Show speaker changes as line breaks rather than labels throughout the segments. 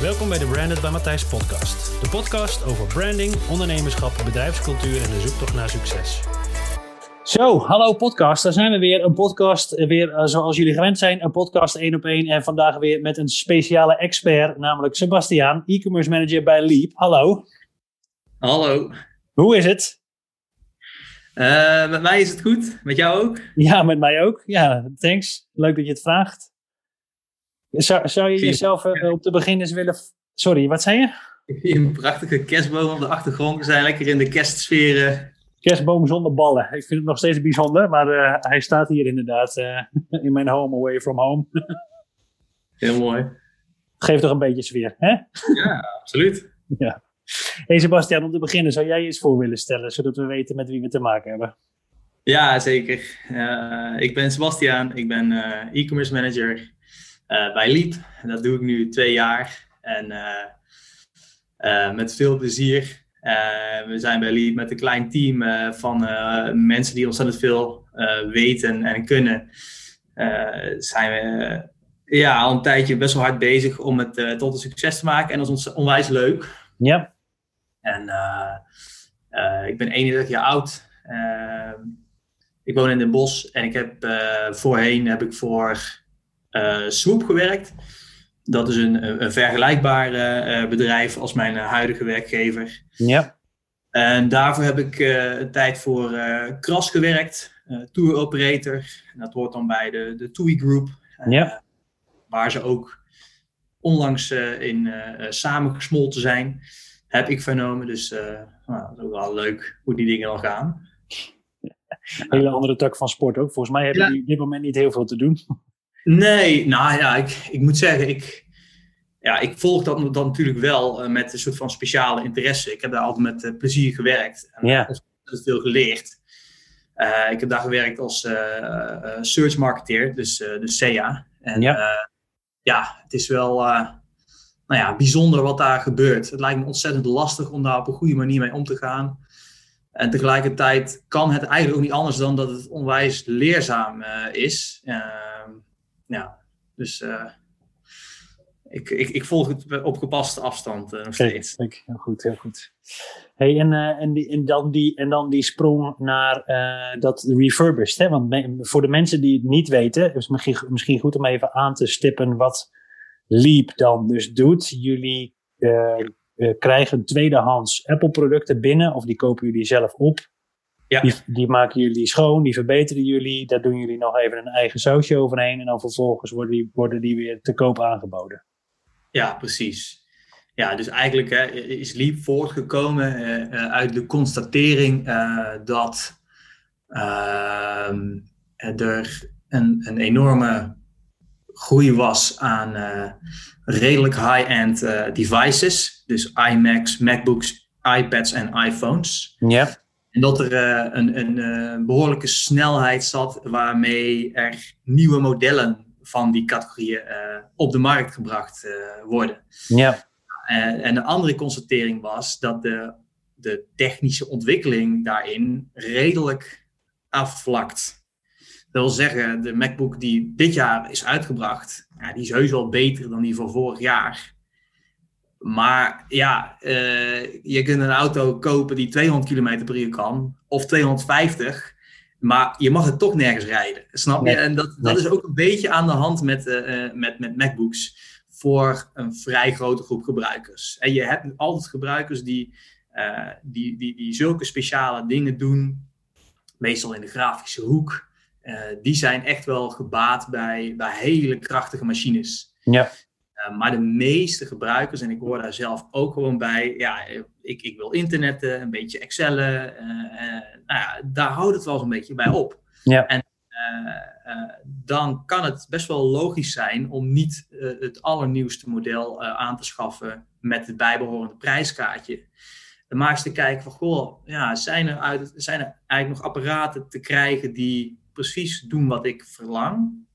Welkom bij de Branded bij Matthijs podcast. De podcast over branding, ondernemerschap, bedrijfscultuur en de zoektocht naar succes. Zo, hallo podcast. Daar zijn we weer. Een podcast, eh, weer uh, zoals jullie gewend zijn. Een podcast één op één. En vandaag weer met een speciale expert, namelijk Sebastiaan, e-commerce manager bij Leap. Hallo.
Hallo.
Hoe is het?
Uh, met mij is het goed. Met jou ook?
Ja, met mij ook. Ja, thanks. Leuk dat je het vraagt. Zou, zou je jezelf uh, op te begin eens willen... Sorry, wat zei je?
Ik zie een prachtige kerstboom op de achtergrond. We zijn lekker in de kerstsfeer.
Kerstboom zonder ballen. Ik vind het nog steeds bijzonder, maar uh, hij staat hier inderdaad in mijn home away from home.
Heel mooi.
Geeft toch een beetje sfeer, hè?
Ja, absoluut.
ja. Hey Sebastian, om te beginnen, zou jij je eens voor willen stellen, zodat we weten met wie we te maken hebben?
Ja, zeker. Uh, ik ben Sebastian, ik ben e-commerce manager bij Leap. Dat doe ik nu twee jaar. En uh, met veel plezier. we zijn bij Leap met een klein team van mensen die ontzettend veel weten en kunnen. zijn we ja, al een tijdje best wel hard bezig om het tot een succes te maken. En dat is ons onwijs leuk.
Ja.
En ik ben 31 jaar oud. ik woon in Den Bosch en ik heb voorheen heb ik voor Swoop gewerkt. Dat is een, een vergelijkbaar uh, bedrijf als mijn huidige werkgever.
Ja.
En daarvoor heb ik een tijd voor Kras gewerkt, tour operator. En dat hoort dan bij de, de TUI Group.
ja.
Waar ze ook onlangs in samengesmolten zijn, heb ik vernomen. Dus nou, dat is ook wel leuk hoe die dingen dan gaan.
Hele andere tak van sport ook. Volgens mij hebben ja. die op dit moment niet heel veel te doen.
Nee, nou ja, ik, ik moet zeggen, ik, ja, ik volg dat dan natuurlijk wel uh, met een soort van speciale interesse. Ik heb daar altijd met uh, plezier gewerkt en
ja.
veel geleerd. Uh, ik heb daar gewerkt als search marketeer, dus de SEA. En
ja.
ja, het is wel nou ja, bijzonder wat daar gebeurt. Het lijkt me ontzettend lastig om daar op een goede manier mee om te gaan. En tegelijkertijd kan het eigenlijk ook niet anders dan dat het onwijs leerzaam is. Ja, dus uh, ik, ik, ik volg het op gepaste afstand uh, nog steeds.
Kijk, heel goed, heel goed. Hey, en, uh, en, die, en, dan die, en dan die sprong naar dat refurbished. Hè? Want me, voor de mensen die het niet weten, is het misschien, misschien goed om even aan te stippen wat Leap dan dus doet. Jullie krijgen tweedehands Apple-producten binnen, of die kopen jullie zelf op.
Ja.
Die, die, maken jullie schoon, die verbeteren jullie. Daar doen jullie nog even een eigen sausje overheen. En dan vervolgens worden die, worden die weer te koop aangeboden.
Ja, precies. Ja, dus eigenlijk hè, is Leap voortgekomen uh, uit de constatering uh, dat uh, er een, een, enorme groei was aan redelijk high-end devices. Dus iMacs, MacBooks, iPads en iPhones.
Ja.
En dat er uh, een, een uh, behoorlijke snelheid zat waarmee er nieuwe modellen van die categorieën uh, op de markt gebracht worden.
Ja.
en de andere constatering was dat de, de technische ontwikkeling daarin redelijk afvlakt. Dat wil zeggen, de MacBook die dit jaar is uitgebracht, ja, die is heus wel beter dan die van vorig jaar. Maar ja, uh, je kunt een auto kopen die 200 km per uur kan, of 250, maar je mag het toch nergens rijden. Snap je?
Nee.
En dat, dat is ook een beetje aan de hand met, uh, met, met MacBooks voor een vrij grote groep gebruikers. En je hebt altijd gebruikers die, uh, die, die, die zulke speciale dingen doen, meestal in de grafische hoek. die zijn echt wel gebaat bij, bij hele krachtige machines.
Ja.
Uh, maar de meeste gebruikers, en ik hoor daar zelf ook gewoon bij, ja, ik, ik wil internetten, een beetje Excellen. Uh, uh, nou ja, daar houdt het wel eens een beetje bij op.
Ja.
En dan kan het best wel logisch zijn om niet het allernieuwste model aan te schaffen met het bijbehorende prijskaartje. Maar eens te kijken van, goh, ja, zijn, er uit, zijn er eigenlijk nog apparaten te krijgen die precies doen wat ik verlang,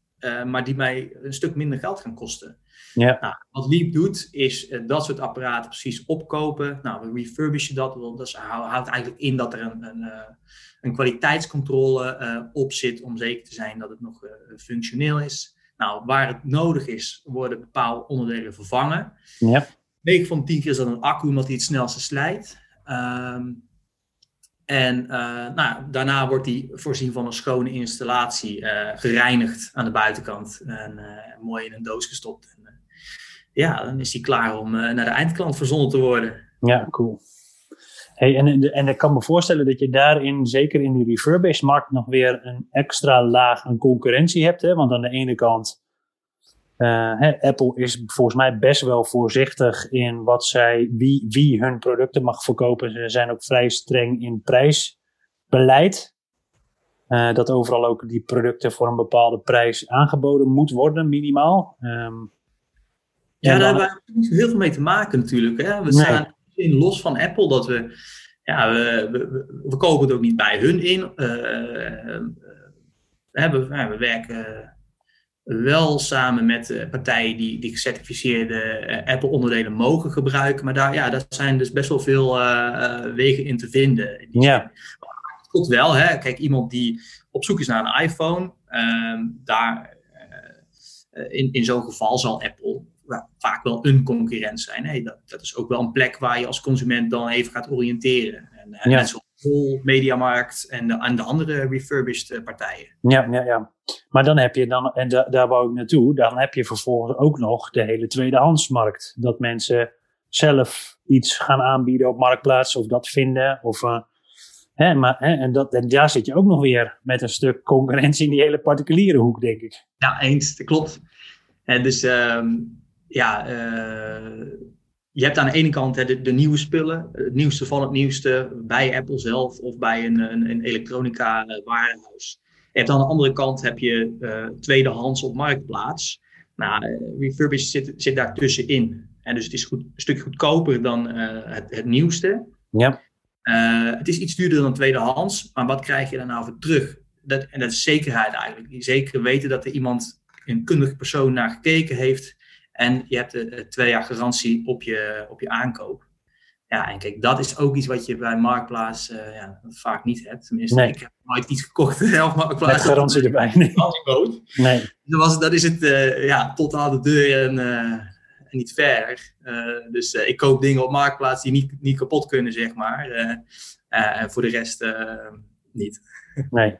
maar die mij een stuk minder geld gaan kosten.
Ja.
Nou, wat Leap doet, is uh, dat soort apparaten precies opkopen. Nou, we refurbishen dat. Dat houdt eigenlijk in dat er een, een, uh, een kwaliteitscontrole uh, op zit om zeker te zijn dat het nog functioneel is. Nou, waar het nodig is, worden bepaalde onderdelen vervangen.
Ja.
9 van 10 keer is dat een accu omdat hij het snelste slijt. Ehm, en uh, nou, daarna wordt die voorzien van een schone installatie, uh, gereinigd aan de buitenkant en uh, mooi in een doos gestopt. En, ja, dan is die klaar om naar de eindklant verzonden te worden.
Ja, cool. Hey, en, en ik kan me voorstellen dat je daarin, zeker in die refurbished markt, nog weer een extra laag aan concurrentie hebt. Hè? Want aan de ene kant, uh, hè, Apple is volgens mij best wel voorzichtig in wat zij, wie, wie hun producten mag verkopen. Ze zijn ook vrij streng in prijsbeleid. Uh, dat overal ook die producten voor een bepaalde prijs aangeboden moet worden, minimaal. Um,
ja, daar hebben we niet heel veel mee te maken natuurlijk. Hè? We nee. staan in los van Apple dat we, ja, we, we, we kopen het ook niet bij hun in. Uh, we, we werken wel samen met partijen die, die gecertificeerde Apple-onderdelen mogen gebruiken. Maar daar, ja, daar zijn dus best wel veel uh, wegen in te vinden.
Ja.
Het klopt wel, hè? Kijk, iemand die op zoek is naar een iPhone, uh, daar, in, in zo'n geval zal Apple vaak wel een concurrent zijn. Nee, dat, dat is ook wel een plek waar je als consument dan even gaat oriënteren. En, en ja. net zoals Vol, Mediamarkt en de, en de andere refurbished eh, partijen.
Ja, ja, ja. Maar dan heb je dan, en da, daar wou ik naartoe, dan heb je vervolgens ook nog de hele tweedehandsmarkt. Dat mensen zelf iets gaan aanbieden op marktplaats of dat vinden. Of, uh, hè, maar, hè, en, dat, en daar zit je ook nog weer met een stuk concurrentie in die hele particuliere hoek, denk ik.
Ja, eens, dat klopt. En dus um, ja, uh, je hebt aan de ene kant hè, de, de, nieuwe spullen, het nieuwste van het nieuwste bij Apple zelf of bij een, een, een elektronica warenhuis. Je hebt aan de andere kant heb je uh, tweedehands op marktplaats. Nou, refurbished zit, zit daar tussenin. En dus het is goed, een stuk goedkoper dan het, het, nieuwste.
Ja.
het is iets duurder dan tweedehands, maar wat krijg je daar nou voor terug? Dat, en dat is zekerheid eigenlijk. Zeker weten dat er iemand, een kundige persoon, naar gekeken heeft en je hebt de, twee jaar garantie op je, op je aankoop. Ja, en kijk, dat is ook iets wat je bij Marktplaats uh, ja, vaak niet hebt. Tenminste,
nee.
ik heb nooit iets gekocht op Marktplaats.
Met garantie erbij. Nee.
nee. Dan, was, dan is het uh, ja, tot aan de deur en, uh, en niet verder. dus ik koop dingen op Marktplaats die niet, niet kapot kunnen, zeg maar. en voor de rest niet.
Nee.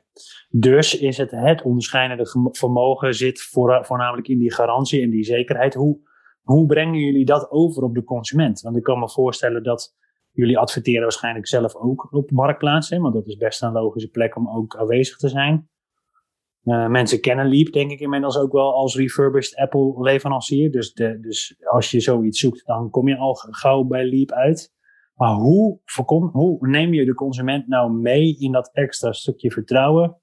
Dus is het het onderscheidende vermogen zit voor, voornamelijk in die garantie en die zekerheid. Hoe, hoe brengen jullie dat over op de consument? Want ik kan me voorstellen dat jullie adverteren waarschijnlijk zelf ook op marktplaatsen, want dat is best een logische plek om ook aanwezig te zijn. Uh, mensen kennen Leap, denk ik inmiddels ook wel als refurbished Apple leverancier. Dus, de, dus als je zoiets zoekt, dan kom je al gauw bij Leap uit. Maar hoe, hoe neem je de consument nou mee in dat extra stukje vertrouwen?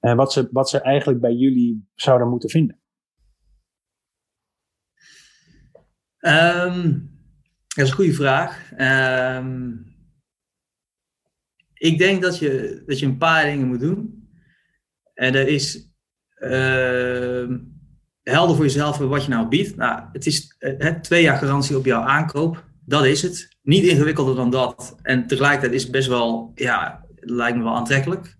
En wat ze, wat ze eigenlijk bij jullie zouden moeten vinden?
Um, dat is een goede vraag. Um, ik denk dat je, dat je een paar dingen moet doen. En dat is uh, helder voor jezelf wat je nou biedt. Nou, het is uh, twee jaar garantie op jouw aankoop. Dat is het. Niet ingewikkelder dan dat. En tegelijkertijd is het best wel, ja, lijkt me wel aantrekkelijk.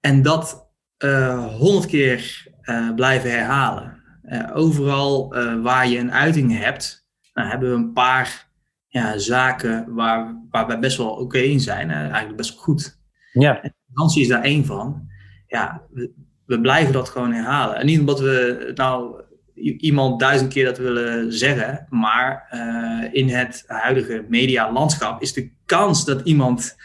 En dat eh, honderd uh, keer uh, blijven herhalen. Uh, overal waar je een uiting hebt, nou, hebben we een paar ja, zaken waar, waar wij best wel oké in zijn. eigenlijk best wel goed.
Ja.
En is daar één van. Ja, we, we, blijven dat gewoon herhalen. En niet omdat we nou iemand duizend keer dat willen zeggen, maar in het huidige medialandschap is de kans dat iemand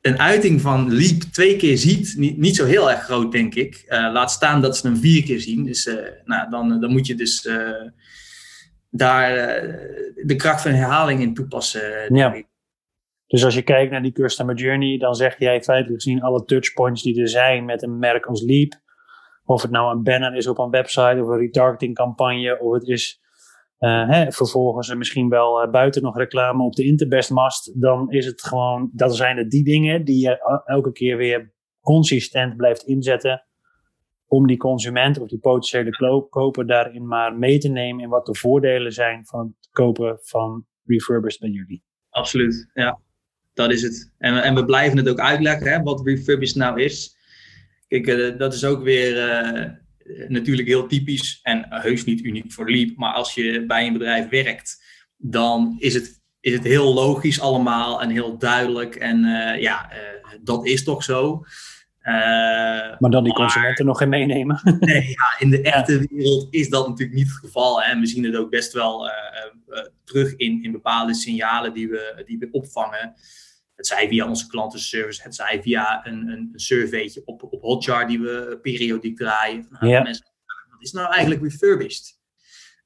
een uiting van Leap twee keer ziet, niet, niet zo heel erg groot, denk ik. Uh, laat staan dat ze hem vier keer zien. Dus uh, nou, dan, dan moet je dus daar de kracht van herhaling in toepassen.
Ja. Dus als je kijkt naar die customer journey, dan zeg jij feitelijk gezien alle touchpoints die er zijn met een merk als Leap. Of het nou een banner is op een website of een retargeting campagne, of het is uh, hè, vervolgens misschien wel uh, buiten nog reclame op de Interbestmast, dan is het gewoon, dat zijn het die dingen die je elke keer weer consistent blijft inzetten om die consument of die potentiële koper daarin maar mee te nemen in wat de voordelen zijn van het kopen van refurbished bij jullie.
Absoluut, ja. Dat is het. En, en we blijven het ook uitleggen, hè, wat refurbished nou is. Kijk, dat is ook weer natuurlijk heel typisch en heus niet uniek voor Leap. Maar als je bij een bedrijf werkt, dan is het, is het heel logisch allemaal en heel duidelijk. En ja, dat is toch zo.
Uh, maar dan die consumenten nog geen meenemen.
nee, ja, in de echte wereld is dat natuurlijk niet het geval. En we zien het ook best wel terug in, in bepaalde signalen die we, die we opvangen. Het zij via onze klantenservice, het zij via een, een, een surveytje op, op Hotjar die we periodiek draaien. Ja. mensen, wat is nou eigenlijk refurbished?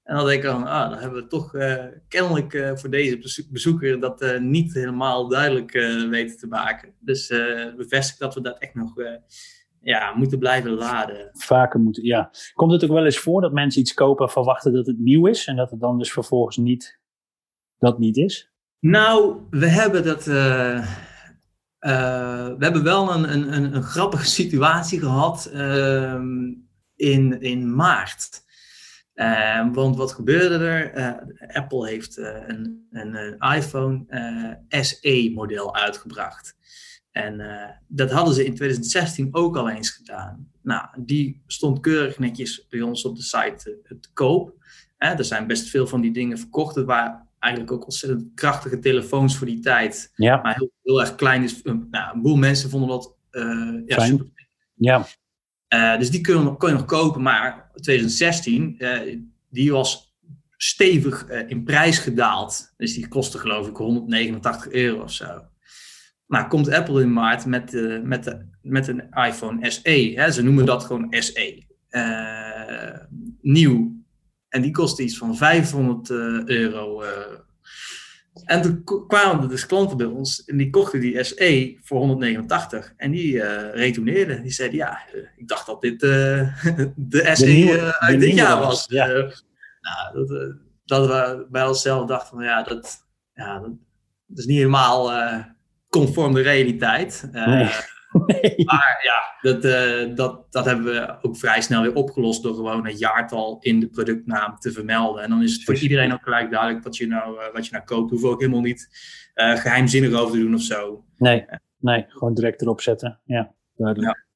En dan denk ik dan, ah, dan hebben we toch uh, kennelijk uh, voor deze bezoeker dat uh, niet helemaal duidelijk weten te maken. Dus bevestigt dat we dat echt nog ja, moeten blijven laden.
Vaker moeten, ja. Komt het ook wel eens voor dat mensen iets kopen en verwachten dat het nieuw is en dat het dan dus vervolgens niet, dat niet is?
Nou, we hebben dat. we hebben wel een, een, een, een grappige situatie gehad ehm, in, in maart. Uh, want wat gebeurde er? Uh, Apple heeft een, een, iPhone SE-model uitgebracht. En dat hadden ze in 2016 ook al eens gedaan. Nou, die stond keurig netjes bij ons op de site te koop. er zijn best veel van die dingen verkocht. Het waren eigenlijk ook ontzettend krachtige telefoons voor die tijd. Ja. Maar heel, heel erg klein. Dus, nou, een boel mensen vonden dat ja, super.
Ja.
Uh, dus die kun je, kon je nog kopen, maar 2016, uh, die was stevig in prijs gedaald. Dus die kostte geloof ik 189 euro of zo. Maar komt Apple in maart met, met, de, met een iPhone SE. Hè? Ze noemen dat gewoon SE. nieuw. En die kostte iets van 500 euro en toen kwamen er dus klanten bij ons en die kochten die SE voor 189 en die uh, retourneerden. Die zeiden, ja, ik dacht dat dit uh, de SE nieuwe, uit dit jaar was. Ja. nou, dat, dat we bij onszelf dachten van, ja, dat, ja, dat, dat is niet helemaal conform de realiteit. Nee. Maar ja, dat, uh, dat, dat hebben we ook vrij snel weer opgelost door gewoon het jaartal in de productnaam te vermelden. En dan is het voor iedereen ook gelijk duidelijk wat je nou, uh, wat je nou koopt. Hoef ook helemaal niet uh, geheimzinnig over te doen of zo.
Nee, nee, gewoon direct erop zetten. Ja, duidelijk. Ja.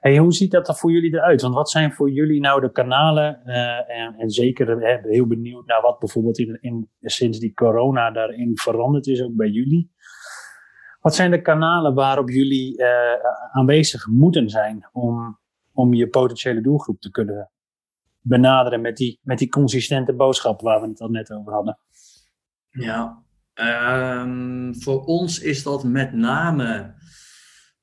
Hey, hoe ziet dat er voor jullie eruit? Want wat zijn voor jullie nou de kanalen? en, en, zeker heel benieuwd naar wat bijvoorbeeld in, in, sinds die corona daarin veranderd is, ook bij jullie. Wat zijn de kanalen waarop jullie uh, aanwezig moeten zijn om, om je potentiële doelgroep te kunnen benaderen met die, met die consistente boodschap waar we het al net over hadden?
Ja, um, voor ons is dat met name,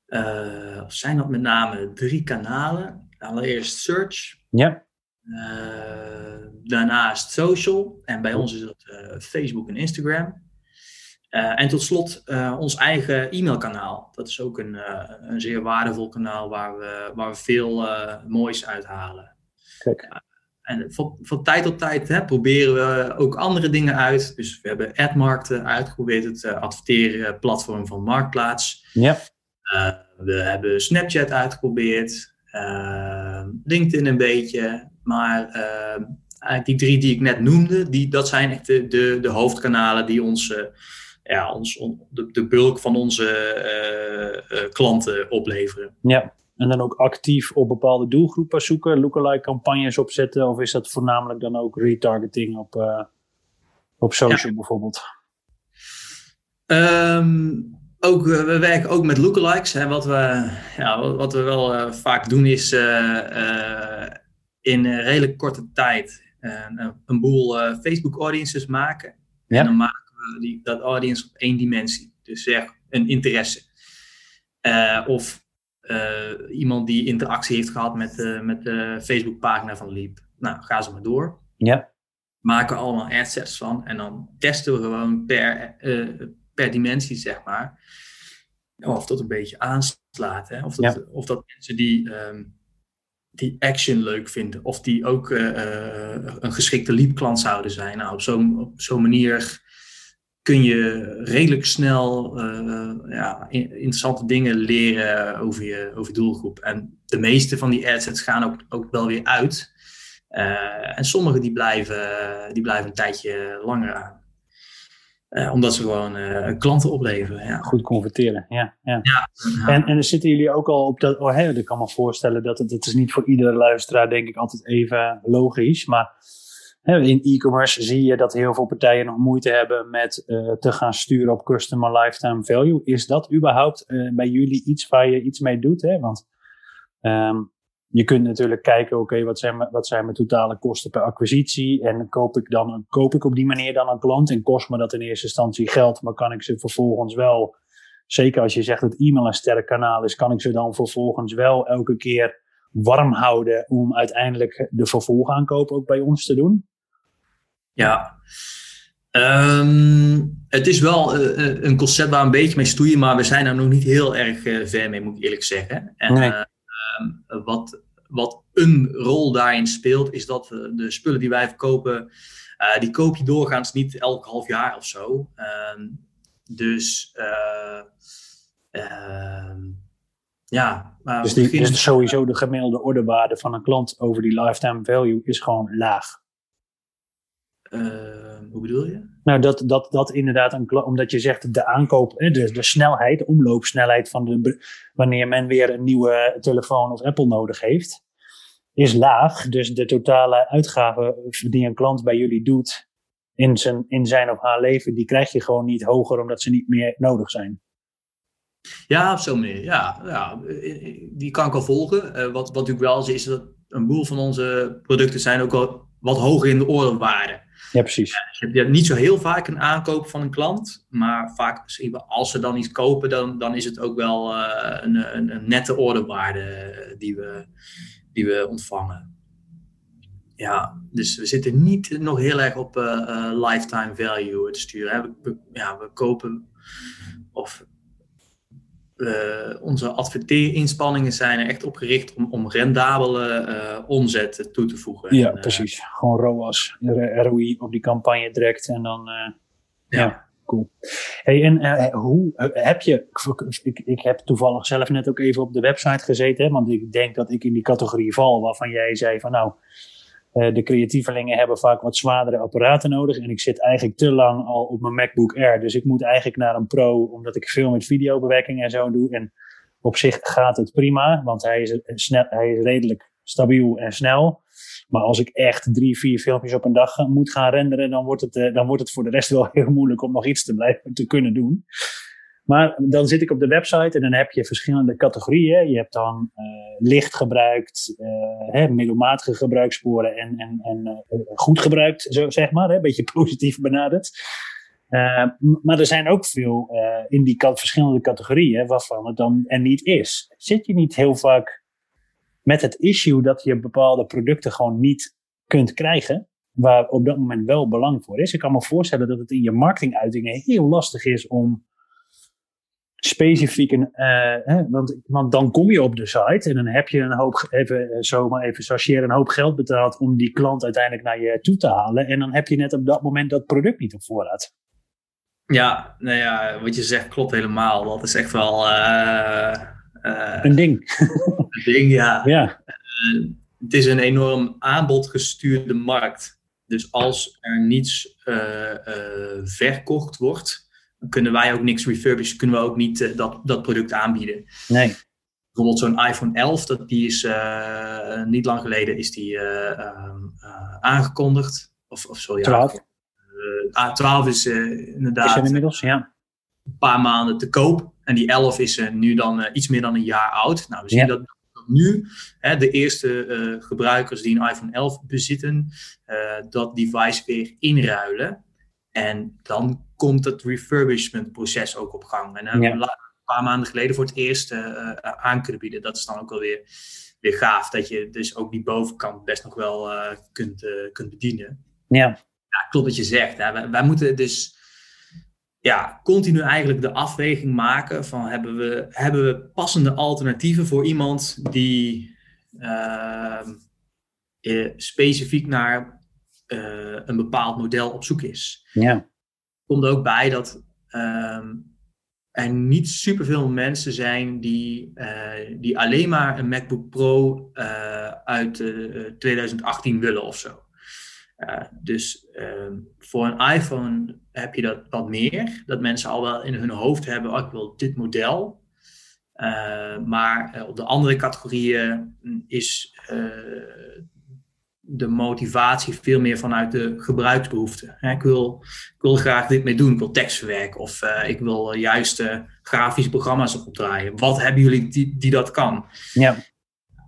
uh, zijn dat met name drie kanalen. Allereerst search.
Ja.
Uh, daarnaast social. En bij ons is dat Facebook en Instagram. Uh, en tot slot uh, ons eigen e-mailkanaal. Dat is ook een, uh, een zeer waardevol kanaal waar we, waar we veel moois uithalen.
Kijk.
en van, van tijd tot tijd hè, proberen we ook andere dingen uit. Dus we hebben AdMarkt uitgeprobeerd, het adverteren platform van Marktplaats.
Ja.
we hebben Snapchat uitgeprobeerd, LinkedIn een beetje. Maar eigenlijk die drie die ik net noemde, die, dat zijn echt de, de, de hoofdkanalen die ons ja, ons, de, de bulk van onze uh, uh, klanten opleveren.
Ja, en dan ook actief op bepaalde doelgroepen zoeken, lookalike campagnes opzetten, of is dat voornamelijk dan ook retargeting op, uh, op social ja. bijvoorbeeld?
Um, ook, we werken ook met lookalikes. Hè. Wat, we, ja, wat we wel vaak doen is in redelijk korte tijd een boel Facebook audiences maken.
Ja.
En dan maken eh, die, dat audience op één dimensie. Dus zeg een interesse. Uh, of uh, iemand die interactie heeft gehad met, uh, met de Facebookpagina van Leap. Nou, ga ze maar door.
Ja.
Maken allemaal adsets van. En dan testen we gewoon per, per dimensie, zeg maar. Of dat een beetje aanslaat. Hè? Of, dat, ja. of dat mensen die, um, die action leuk vinden. Of die ook een geschikte Leap klant zouden zijn. Nou, op zo'n zo manier kun je redelijk snel uh, ja, interessante dingen leren over je, over je doelgroep. En de meeste van die adsets gaan ook, ook wel weer uit. Uh, en sommige die blijven, die blijven een tijdje langer aan. omdat ze gewoon klanten opleveren. Ja.
Goed converteren, ja. ja. ja. En, en zitten jullie ook al op dat... Oh, hè, ik kan me voorstellen dat het, het is niet voor iedere luisteraar denk ik altijd even logisch. Maar in e-commerce zie je dat heel veel partijen nog moeite hebben met uh, te gaan sturen op customer lifetime value. Is dat überhaupt uh, bij jullie iets waar je iets mee doet? Hè? Want um, je kunt natuurlijk kijken, oké, wat, zijn mijn, wat zijn mijn totale kosten per acquisitie? En koop ik, dan, koop ik op die manier dan een klant? En kost me dat in eerste instantie geld, maar kan ik ze vervolgens wel, zeker als je zegt dat e-mail een sterk kanaal is, kan ik ze dan vervolgens wel elke keer warm houden om uiteindelijk de vervolgaankoop ook bij ons te doen?
Ja. Um, het is wel uh, een concept waar we een beetje mee stoeien, maar we zijn er nog niet heel erg uh, ver mee, moet ik eerlijk zeggen. En nee. uh, um, wat, wat een rol daarin speelt, is dat de spullen die wij verkopen, die koop je doorgaans niet elk half jaar of zo. Um, dus ja.
dus, die, dus sowieso de gemiddelde orderwaarde van een klant over die lifetime value is gewoon laag.
Uh, hoe bedoel je?
Nou, dat, dat, dat inderdaad, een, omdat je zegt de aankoop, de, de snelheid, de omloopsnelheid van de, wanneer men weer een nieuwe telefoon of Apple nodig heeft, is laag. Dus de totale uitgaven die een klant bij jullie doet in zijn, in zijn of haar leven, die krijg je gewoon niet hoger omdat ze niet meer nodig zijn.
Ja, op zo'n manier. Ja, ja, die kan ik al volgen. Uh, wat, wat natuurlijk wel is, is dat een boel van onze producten zijn ook al wat hoger in de orderwaarde.
Ja, precies.
je hebt niet zo heel vaak een aankoop van een klant, maar vaak als ze dan iets kopen, dan, dan is het ook wel uh, een, een, een, nette orderwaarde die we, die we ontvangen. Ja, dus we zitten niet nog heel erg op uh, lifetime value te sturen. Ja, we kopen of uh, onze adverteerinspanningen zijn er echt op gericht om, om rendabele uh, omzet toe te voegen.
Ja, en, uh, precies. Gewoon ROAS, ROI op die campagne direct en dan. ja. ja. Cool. Hey, en hoe heb je. Ik, ik heb toevallig zelf net ook even op de website gezeten, hè, want ik denk dat ik in die categorie val waarvan jij zei van nou uh, de creatievelingen hebben vaak wat zwaardere apparaten nodig. En ik zit eigenlijk te lang al op mijn MacBook Air. Dus ik moet eigenlijk naar een Pro, omdat ik veel met videobewerking en zo doe. En op zich gaat het prima, want hij is, snel, hij is redelijk stabiel en snel. Maar als ik echt drie, vier filmpjes op een dag moet gaan renderen, dan wordt het, uh, dan wordt het voor de rest wel heel moeilijk om nog iets te blijven te kunnen doen. Maar dan zit ik op de website en dan heb je verschillende categorieën. Je hebt dan uh, licht gebruikt, uh, hè, middelmatige gebruikssporen en, en, en uh, goed gebruikt, zo zeg maar. Een beetje positief benaderd. maar er zijn ook veel in die verschillende categorieën waarvan het dan er niet is. Zit je niet heel vaak met het issue dat je bepaalde producten gewoon niet kunt krijgen? Waar op dat moment wel belang voor is. Ik kan me voorstellen dat het in je marketinguitingen heel lastig is om specifiek een, uh, hè, want, want dan kom je op de site en dan heb je een hoop, even, eh, zomaar even chargeren, een hoop geld betaald om die klant uiteindelijk naar je toe te halen. En dan heb je net op dat moment dat product niet op voorraad.
Ja, nou ja, wat je zegt klopt helemaal. Dat is echt wel uh,
uh, een ding.
een ding, ja.
ja.
het is een enorm aanbodgestuurde markt. Dus als er niets verkocht wordt, kunnen wij ook niks refurbishen, kunnen we ook niet uh, dat, dat product aanbieden.
Nee.
Bijvoorbeeld zo'n iPhone 11, dat, die is uh, niet lang geleden is die uh, aangekondigd. Of, of sorry,
12.
Ja, 12 is inderdaad
is er inmiddels, ja.
een paar maanden te koop. En die 11 is nu dan iets meer dan een jaar oud. Nou, we zien ja. dat nu hè, de eerste gebruikers die een iPhone 11 bezitten, dat device weer inruilen. En dan komt het refurbishment proces ook op gang. En dan hebben we een paar maanden geleden voor het eerst uh, aan kunnen bieden. Dat is dan ook wel weer, weer gaaf. Dat je dus ook die bovenkant best nog wel uh, kunt, kunt bedienen.
Ja.
ja. Klopt wat je zegt. Hè. Wij, wij, moeten dus ja, continu eigenlijk de afweging maken van hebben we, hebben we passende alternatieven voor iemand die ehm, specifiek naar een bepaald model op zoek is.
Ja
komt ook bij dat uh, er niet superveel mensen zijn die, uh, die alleen maar een MacBook Pro uh, uit 2018 willen of zo. dus ehm, voor een iPhone heb je dat wat meer. Dat mensen al wel in hun hoofd hebben, oh, ik wil dit model. maar op de andere categorieën is de motivatie veel meer vanuit de gebruiksbehoeften. Ik wil, ik wil graag dit mee doen. Ik wil tekst verwerken of uh, ik wil juist uh, grafische programma's opdraaien. Wat hebben jullie die, die dat kan?
Ja.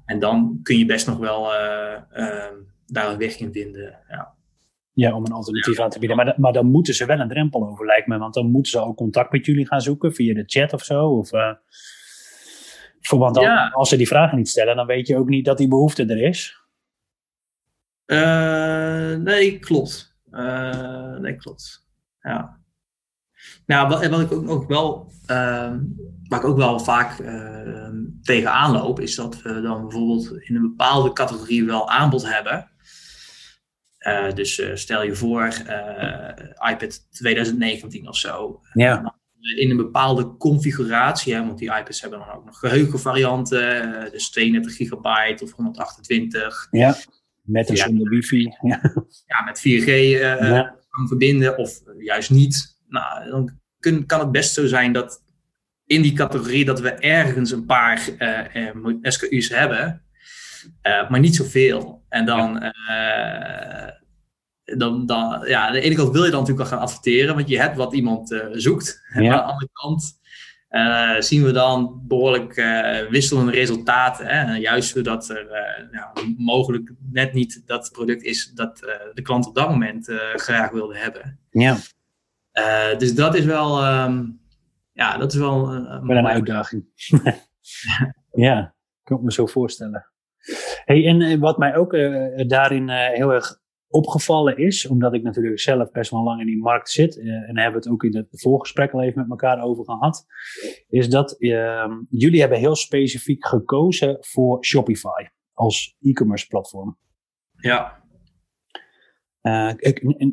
En dan kun je best nog wel uh, daar een weg in vinden. Ja.
Ja, om een alternatief aan te bieden. Maar, maar dan moeten ze wel een drempel over, lijkt me. Want dan moeten ze ook contact met jullie gaan zoeken via de chat of zo. Of, voor, want dan, als ze die vragen niet stellen, dan weet je ook niet dat die behoefte er is.
Uh, nee, klopt. Uh, nee, klopt. Ja. Nou, wat, wat ik ook, ook wel, uh, waar ik ook wel vaak uh, tegenaan loop, is dat we dan bijvoorbeeld in een bepaalde categorie wel aanbod hebben. Uh, dus stel je voor, iPad 2019 of zo.
Ja.
In een bepaalde configuratie, hè, want die iPads hebben dan ook nog geheugenvarianten, dus 32 gigabyte of 128.
Ja. Met en ja. zonder wifi.
Ja, ja met 4G uh, ja. kan verbinden of juist niet. Nou, dan kun, kan het best zo zijn dat in die categorie dat we ergens een paar uh, uh, SKU's hebben, maar niet zoveel. En dan, dan, dan, ja, aan de ene kant wil je dan natuurlijk wel gaan adverteren, want je hebt wat iemand zoekt. En aan de andere kant uh, zien we dan behoorlijk uh, wisselende resultaten. Hè? Juist zodat er uh, mogelijk net niet dat product is dat de klant op dat moment graag wilde hebben.
Ja.
dus dat is wel, um, ja, dat is wel,
wel een uitdaging. ja, kan ik me zo voorstellen. Hey, en wat mij ook daarin heel erg opgevallen is, omdat ik natuurlijk zelf best wel lang in die markt zit, uh, en hebben we het ook in het voorgesprek al even met elkaar over gehad, is dat uh, jullie hebben heel specifiek gekozen voor Shopify als e-commerce platform.
Ja.
Uh,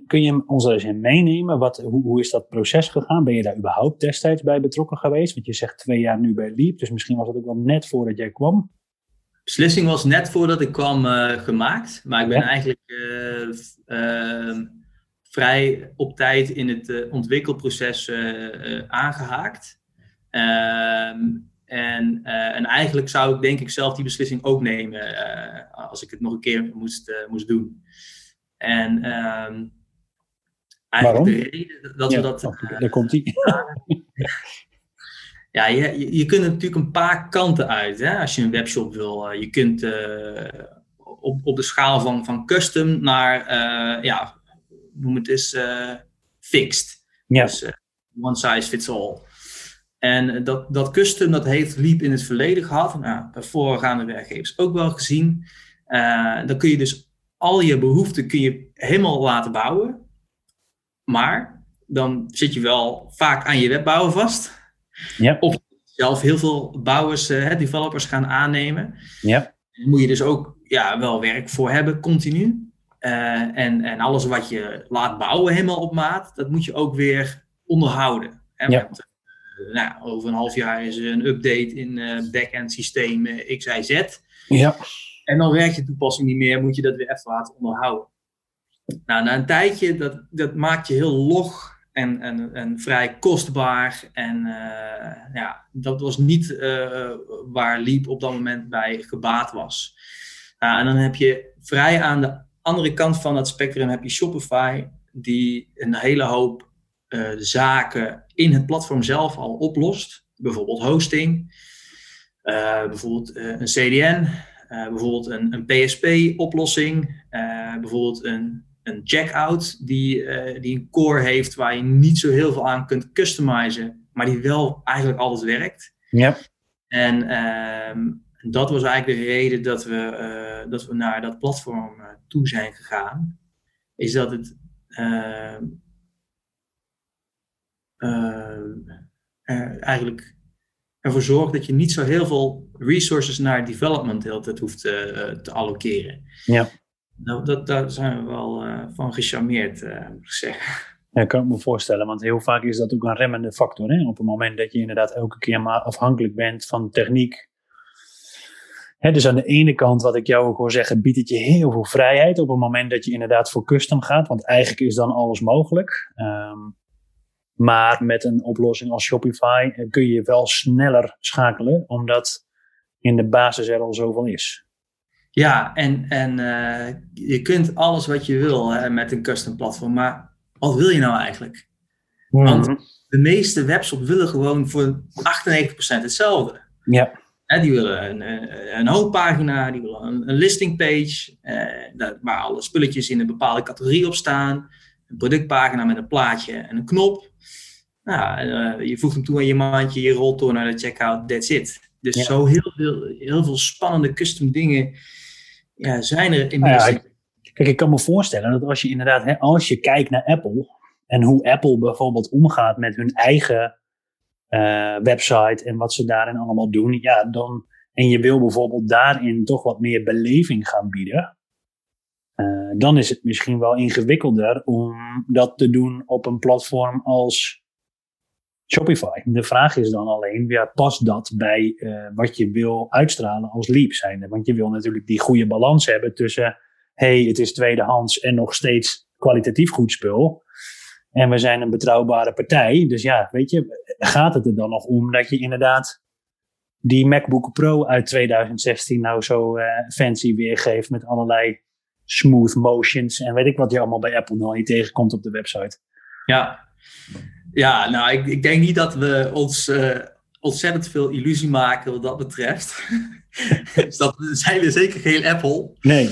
kun je ons er eens in meenemen? Wat, hoe, hoe, is dat proces gegaan? Ben je daar überhaupt destijds bij betrokken geweest? Want je zegt twee jaar nu bij Leap, dus misschien was het ook wel net voordat jij kwam
beslissing was net voordat ik kwam uh, gemaakt. Maar ik ben eigenlijk uh, uh, vrij op tijd in het eh, ontwikkelproces aangehaakt. Ehm, en, en eigenlijk zou ik denk ik zelf die beslissing ook nemen als ik het nog een keer moest, moest doen. En ehm,
eigenlijk Waarom? de reden dat we dat... daar komt hij.
ja, je, je kunt natuurlijk een paar kanten uit hè, als je een webshop wil. Eh, je kunt uh, op, op de schaal van, van custom naar, uh, ja, noem het eens, fixed.
Ja.
Dus one size fits all. En dat, dat custom, dat heeft Leap in het verleden gehad. Nou, bij voorgaande werkgevers ook wel gezien. dan kun je dus al je behoeften kun je helemaal laten bouwen. Maar dan zit je wel vaak aan je webbouwen vast.
Ja.
Of zelf heel veel bouwers, uh, developers gaan aannemen.
Ja.
Daar moet je dus ook ja, wel werk voor hebben, continu. Uh, en, en alles wat je laat bouwen helemaal op maat, dat moet je ook weer onderhouden. Hè?
Ja.
Want, uh, nou, over een half jaar is er een update in uh, back-end systeem X, Y, Z.
Ja.
En dan werkt je toepassing niet meer, moet je dat weer even laten onderhouden. Nou, na een tijdje, dat, dat maakt je heel log en, en, en vrij kostbaar. En uh, ja, dat was niet uh, waar Leap op dat moment bij gebaat was. En dan heb je vrij aan de andere kant van het spectrum heb je Shopify, die een hele hoop zaken in het platform zelf al oplost. Bijvoorbeeld hosting, bijvoorbeeld een CDN, bijvoorbeeld een, een PSP-oplossing, bijvoorbeeld een een checkout die, uh, die een core heeft waar je niet zo heel veel aan kunt customizen, maar die wel eigenlijk altijd werkt.
Ja.
En uh, dat was eigenlijk de reden dat we, uh, dat we naar dat platform uh, toe zijn gegaan. Is dat het ehm, eigenlijk ervoor zorgt dat je niet zo heel veel resources naar development de hele tijd hoeft te allokeren.
Ja.
Nou, dat, daar zijn we wel uh, van gecharmeerd, uh, moet ik zeggen.
Ja, kan ik me voorstellen, want heel vaak is dat ook een remmende factor. Hè? Op het moment dat je inderdaad elke keer maar afhankelijk bent van techniek, dus aan de ene kant, wat ik jou ook wil zeggen, biedt het je heel veel vrijheid op het moment dat je inderdaad voor custom gaat. Want eigenlijk is dan alles mogelijk. Ehm, maar met een oplossing als Shopify eh, kun je wel sneller schakelen, omdat in de basis er al zoveel is.
Ja, en, en uh, je kunt alles wat je wil hè, met een custom platform. Maar wat wil je nou eigenlijk? Want mhm. de meeste webshops willen gewoon voor 98% hetzelfde.
Ja.
Hè, die willen een, een homepagina, die willen een, een listingpage, eh, waar alle spulletjes in een bepaalde categorie op staan. Een productpagina met een plaatje en een knop. Nou, uh, je voegt hem toe aan je mandje, je rolt door naar de checkout, that's it. Dus zo heel veel, heel veel spannende custom dingen ja, zijn er. Nou ja,
kijk, ik kan me voorstellen dat als je inderdaad, hè, als je kijkt naar Apple en hoe Apple bijvoorbeeld omgaat met hun eigen uh, website en wat ze daarin allemaal doen, ja, dan, en je wil bijvoorbeeld daarin toch wat meer beleving gaan bieden, uh, dan is het misschien wel ingewikkelder om dat te doen op een platform als Shopify. De vraag is dan alleen, ja, past dat bij uh, wat je wil uitstralen als Leap zijnde? Want je wil natuurlijk die goede balans hebben tussen, hey, het is tweedehands en nog steeds kwalitatief goed spul. En we zijn een betrouwbare partij. Dus ja, weet je, gaat het er dan nog om dat je inderdaad die MacBook Pro uit 2016 nou zo uh, fancy weergeeft met allerlei smooth motions en weet ik wat je allemaal bij Apple nog niet tegenkomt op de website.
Ja, ja nou, ik, ik denk niet dat we ons uh, ontzettend veel illusie maken wat dat betreft. dus dat zijn we zeker geen Apple.
Nee.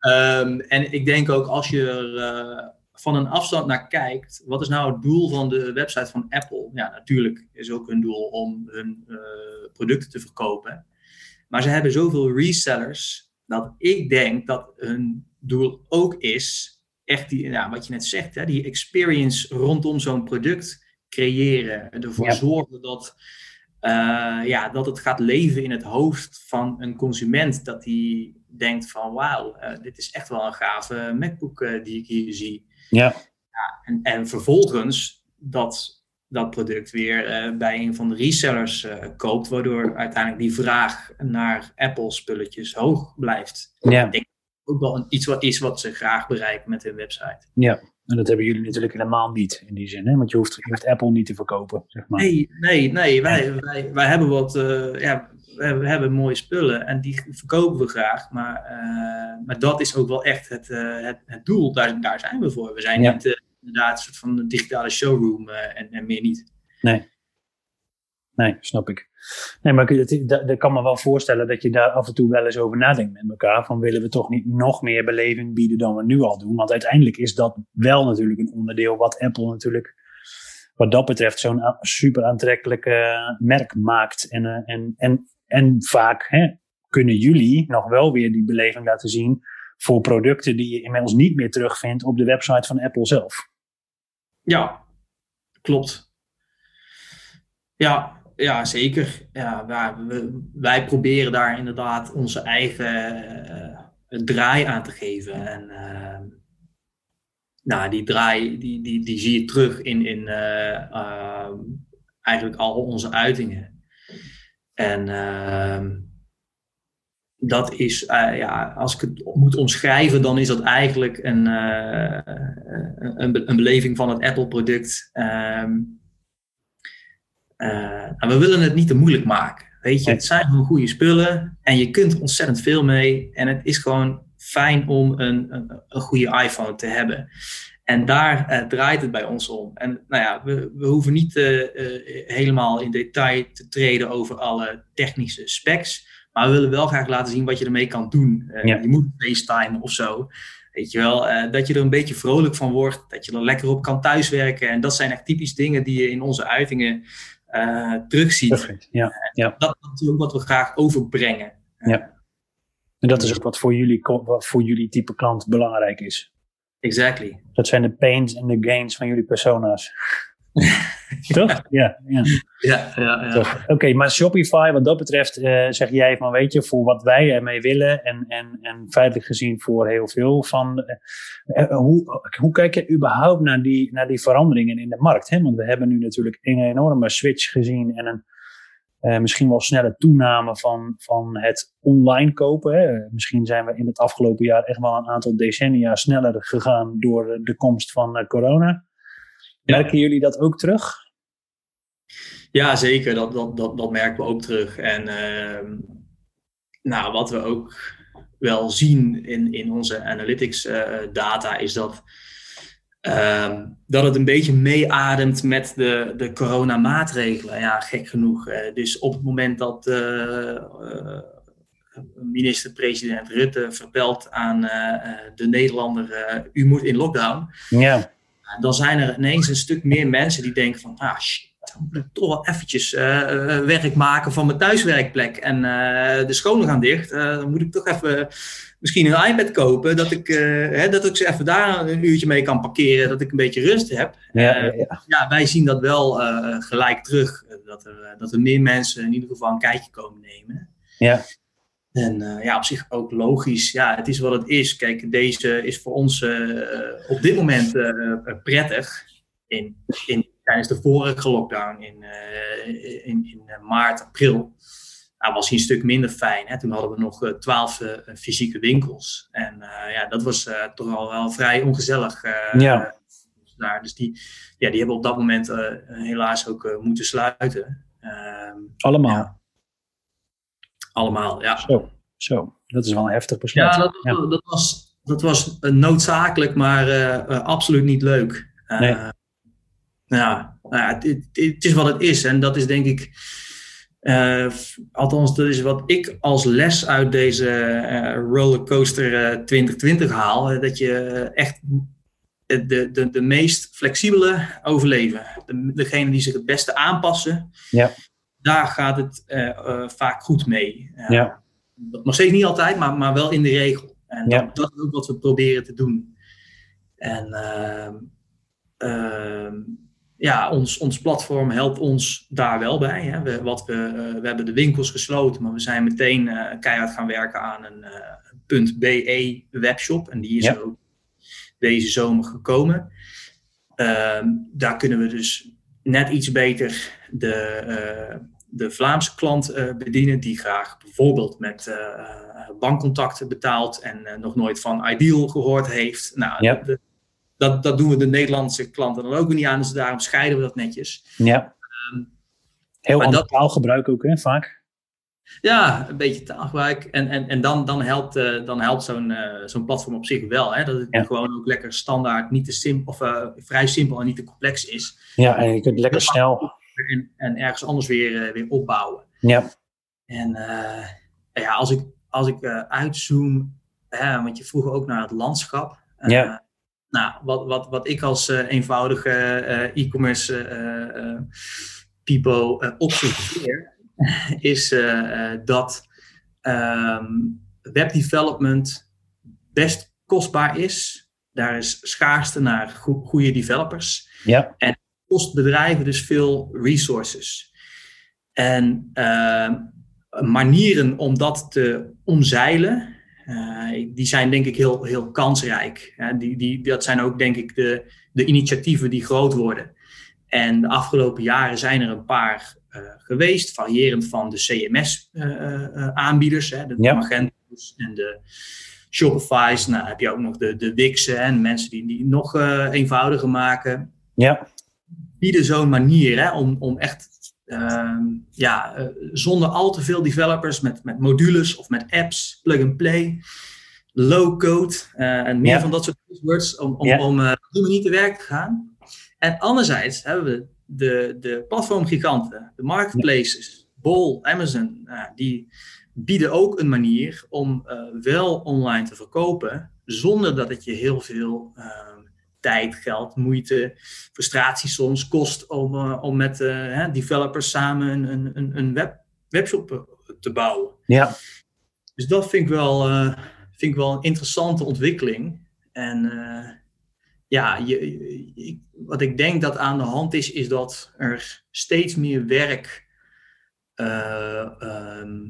Um, en ik denk ook als je er uh, van een afstand naar kijkt, wat is nou het doel van de website van Apple? Ja, natuurlijk is ook hun doel om hun uh, producten te verkopen. Maar ze hebben zoveel resellers dat ik denk dat hun doel ook is echt die, wat je net zegt, hè, die experience rondom zo'n product creëren. Ervoor zorgen dat, uh, ja, dat het gaat leven in het hoofd van een consument. Dat hij denkt van wauw, uh, dit is echt wel een gave MacBook uh, die ik hier zie.
Ja.
ja en, en vervolgens dat, dat product weer bij een van de resellers koopt. Waardoor uiteindelijk die vraag naar Apple spulletjes hoog blijft.
Ja. Ik
denk ook wel iets wat is wat ze graag bereiken met hun website.
Ja, en dat hebben jullie natuurlijk helemaal niet in die zin, hè? want je hoeft, je hoeft Apple niet te verkopen. Zeg maar.
Nee, nee, nee. Wij, wij, wij hebben wat, uh, ja, we hebben mooie spullen en die verkopen we graag, maar, uh, maar dat is ook wel echt het, uh, het, het, doel. Daar, daar zijn we voor. We zijn ja. niet inderdaad een soort van een digitale showroom en, en meer niet.
Nee. Nee, snap ik. Nee, maar ik kan me wel voorstellen dat je daar af en toe wel eens over nadenkt met elkaar. Van willen we toch niet nog meer beleving bieden dan we nu al doen? Want uiteindelijk is dat wel natuurlijk een onderdeel wat Apple natuurlijk, wat dat betreft, zo'n super aantrekkelijk merk maakt. En, uh, en, en, en vaak hè, kunnen jullie nog wel weer die beleving laten zien voor producten die je inmiddels niet meer terugvindt op de website van Apple zelf.
Ja, klopt. Ja, ja, zeker. Ja, wij, wij, proberen daar inderdaad onze eigen uh, draai aan te geven. En uh, nou, die draai die, die, die zie je terug in, in uh, eigenlijk al onze uitingen. En ehm, dat is, ja, als ik het moet omschrijven, dan is dat eigenlijk een, een, een, beleving van het Apple-product. Ehm, uh, we willen het niet te moeilijk maken. Weet je, het zijn gewoon goede spullen en je kunt ontzettend veel mee. En het is gewoon fijn om een, een, een goede iPhone te hebben. En daar uh, draait het bij ons om. En nou ja, we, we hoeven niet uh, helemaal in detail te treden over alle technische specs. Maar we willen wel graag laten zien wat je ermee kan doen. Ja. Je moet FaceTime of zo. Weet je wel, dat je er een beetje vrolijk van wordt. Dat je er lekker op kan thuiswerken. En dat zijn echt typisch dingen die je in onze uitingen uh, terugziet.
Perfect, ja, ja.
Dat is natuurlijk wat we graag overbrengen.
Ja. En dat is ook wat voor jullie, wat voor jullie type klant belangrijk is.
Exactly.
Dat zijn de pains en de gains van jullie persona's. Toch? Ja, ja.
ja, ja, ja.
Oké, maar Shopify, wat dat betreft, uh, zeg jij van, weet je, voor wat wij ermee willen en, en, en feitelijk gezien voor heel veel van, uh, hoe, hoe kijk je überhaupt naar die, naar die veranderingen in de markt? Hè? Want we hebben nu natuurlijk een enorme switch gezien en een, uh, misschien wel snelle toename van, van het online kopen. Hè. Misschien zijn we in het afgelopen jaar echt wel een aantal decennia sneller gegaan door de komst van corona. Merken jullie dat ook terug?
Ja, zeker. Dat, dat, dat, dat merken we ook terug. En uh, nou, wat we ook wel zien in, in onze analytics uh, data is dat, uh, dat het een beetje meeademt met de, de coronamaatregelen. Ja, gek genoeg. Uh, dus op het moment dat uh, minister-president Rutte vertelt aan de Nederlander: u moet in lockdown.
Ja.
Dan zijn er ineens een stuk meer mensen die denken van, ah shit, dan moet ik toch wel eventjes uh, werk maken van mijn thuiswerkplek. En uh, de scholen gaan dicht. dan moet ik toch even misschien een iPad kopen. Dat ik, hè, dat ik ze even daar een uurtje mee kan parkeren. Dat ik een beetje rust heb.
Ja, ja, ja.
ja wij zien dat wel gelijk terug. Dat er, dat er meer mensen in ieder geval een kijkje komen nemen.
Ja.
En uh, ja, op zich ook logisch. Ja, het is wat het is. Kijk, deze is voor ons uh, op dit moment uh, prettig. In, in tijdens de vorige lockdown in, in, in maart, april, nou, was hij een stuk minder fijn. Hè? Toen hadden we nog twaalf fysieke winkels. En ja, dat was toch al wel vrij ongezellig.
ja.
Daar. Dus die, ja, die hebben op dat moment helaas ook moeten sluiten.
Ehm, allemaal?
Ja. Allemaal, ja.
Zo, zo, dat is wel een heftig besluit.
Ja, dat, ja. dat was, dat was noodzakelijk, maar absoluut niet leuk.
Nee.
Nou ja het, het, het, is wat het is. En dat is denk ik, uh, althans, dat is wat ik als les uit deze uh, rollercoaster uh, 2020 haal. dat je echt de, de, de meest flexibele overleven. De, degene die zich het beste aanpassen.
Ja.
Daar gaat het vaak goed mee.
ja.
Nog steeds niet altijd, maar, maar wel in de regel. En
ja.
dat, dat, is ook wat we proberen te doen. En uh, ja, ons, ons platform helpt ons daar wel bij. Hè. We, wat we, uh, we hebben de winkels gesloten, maar we zijn meteen uh, keihard gaan werken aan een uh, .be webshop. En die is
Ja.
ook deze zomer gekomen. Ehm, daar kunnen we dus net iets beter de, eh, de Vlaamse klant eh, bedienen, die graag bijvoorbeeld met eh, bankcontacten betaalt en nog nooit van Ideal gehoord heeft. Nou,
Ja.
de- dat, dat doen we de Nederlandse klanten dan ook niet aan, dus daarom scheiden we dat netjes.
Ja. Heel
maar
ander taalgebruik ook, hè, vaak.
Ja, een beetje taalgebruik. En, en, en dan, dan helpt, eh, dan helpt zo'n eh, zo'n platform op zich wel. Hè? Dat het
Ja.
gewoon ook lekker standaard, niet te simpel, of eh, vrij simpel en niet te complex is.
Ja, en je kunt lekker snel.
En, en ergens anders weer, weer opbouwen.
Ja,
En ja, als ik, als ik uitzoom, hè, want je vroeg ook naar het landschap.
Ja.
Nou, wat, wat, wat ik als eenvoudige e-commerce people eh, observeer, is eh, eh, dat ehm, webdevelopment best kostbaar is. Daar is schaarste naar go- goede developers
ja,
kost bedrijven dus veel resources. En eh, manieren om dat te omzeilen, eh, die zijn denk ik heel, heel kansrijk. Die, die, dat zijn ook denk ik de, de initiatieven die groot worden. En de afgelopen jaren zijn er een paar geweest, variërend van de CMS-aanbieders, de
Ja.
Magento's en de Shopify's. Nou heb je ook nog de, de Wixen en mensen die, die nog eh, eenvoudiger maken
ja,
bieden zo'n manier hè, om, om echt ehm, ja, eh, zonder al te veel developers met, met modules of met apps, plug-and-play, low-code eh, en meer
Ja.
van dat soort buzzwords om, om,
Ja.
om eh, op die manier te werk te gaan. En anderzijds hebben we de, de platformgiganten, de marketplaces, Bol, Amazon, eh, die bieden ook een manier om eh, wel online te verkopen zonder dat het je heel veel ehm, tijd, geld, moeite, frustratie soms kost om, eh, om met eh, developers samen een, een- een, web, webshop te bouwen.
ja,
Dus dat vind ik wel, vind ik wel een interessante ontwikkeling. En ja, je, wat ik denk dat aan de hand is, is dat er steeds meer werk eh, ehm,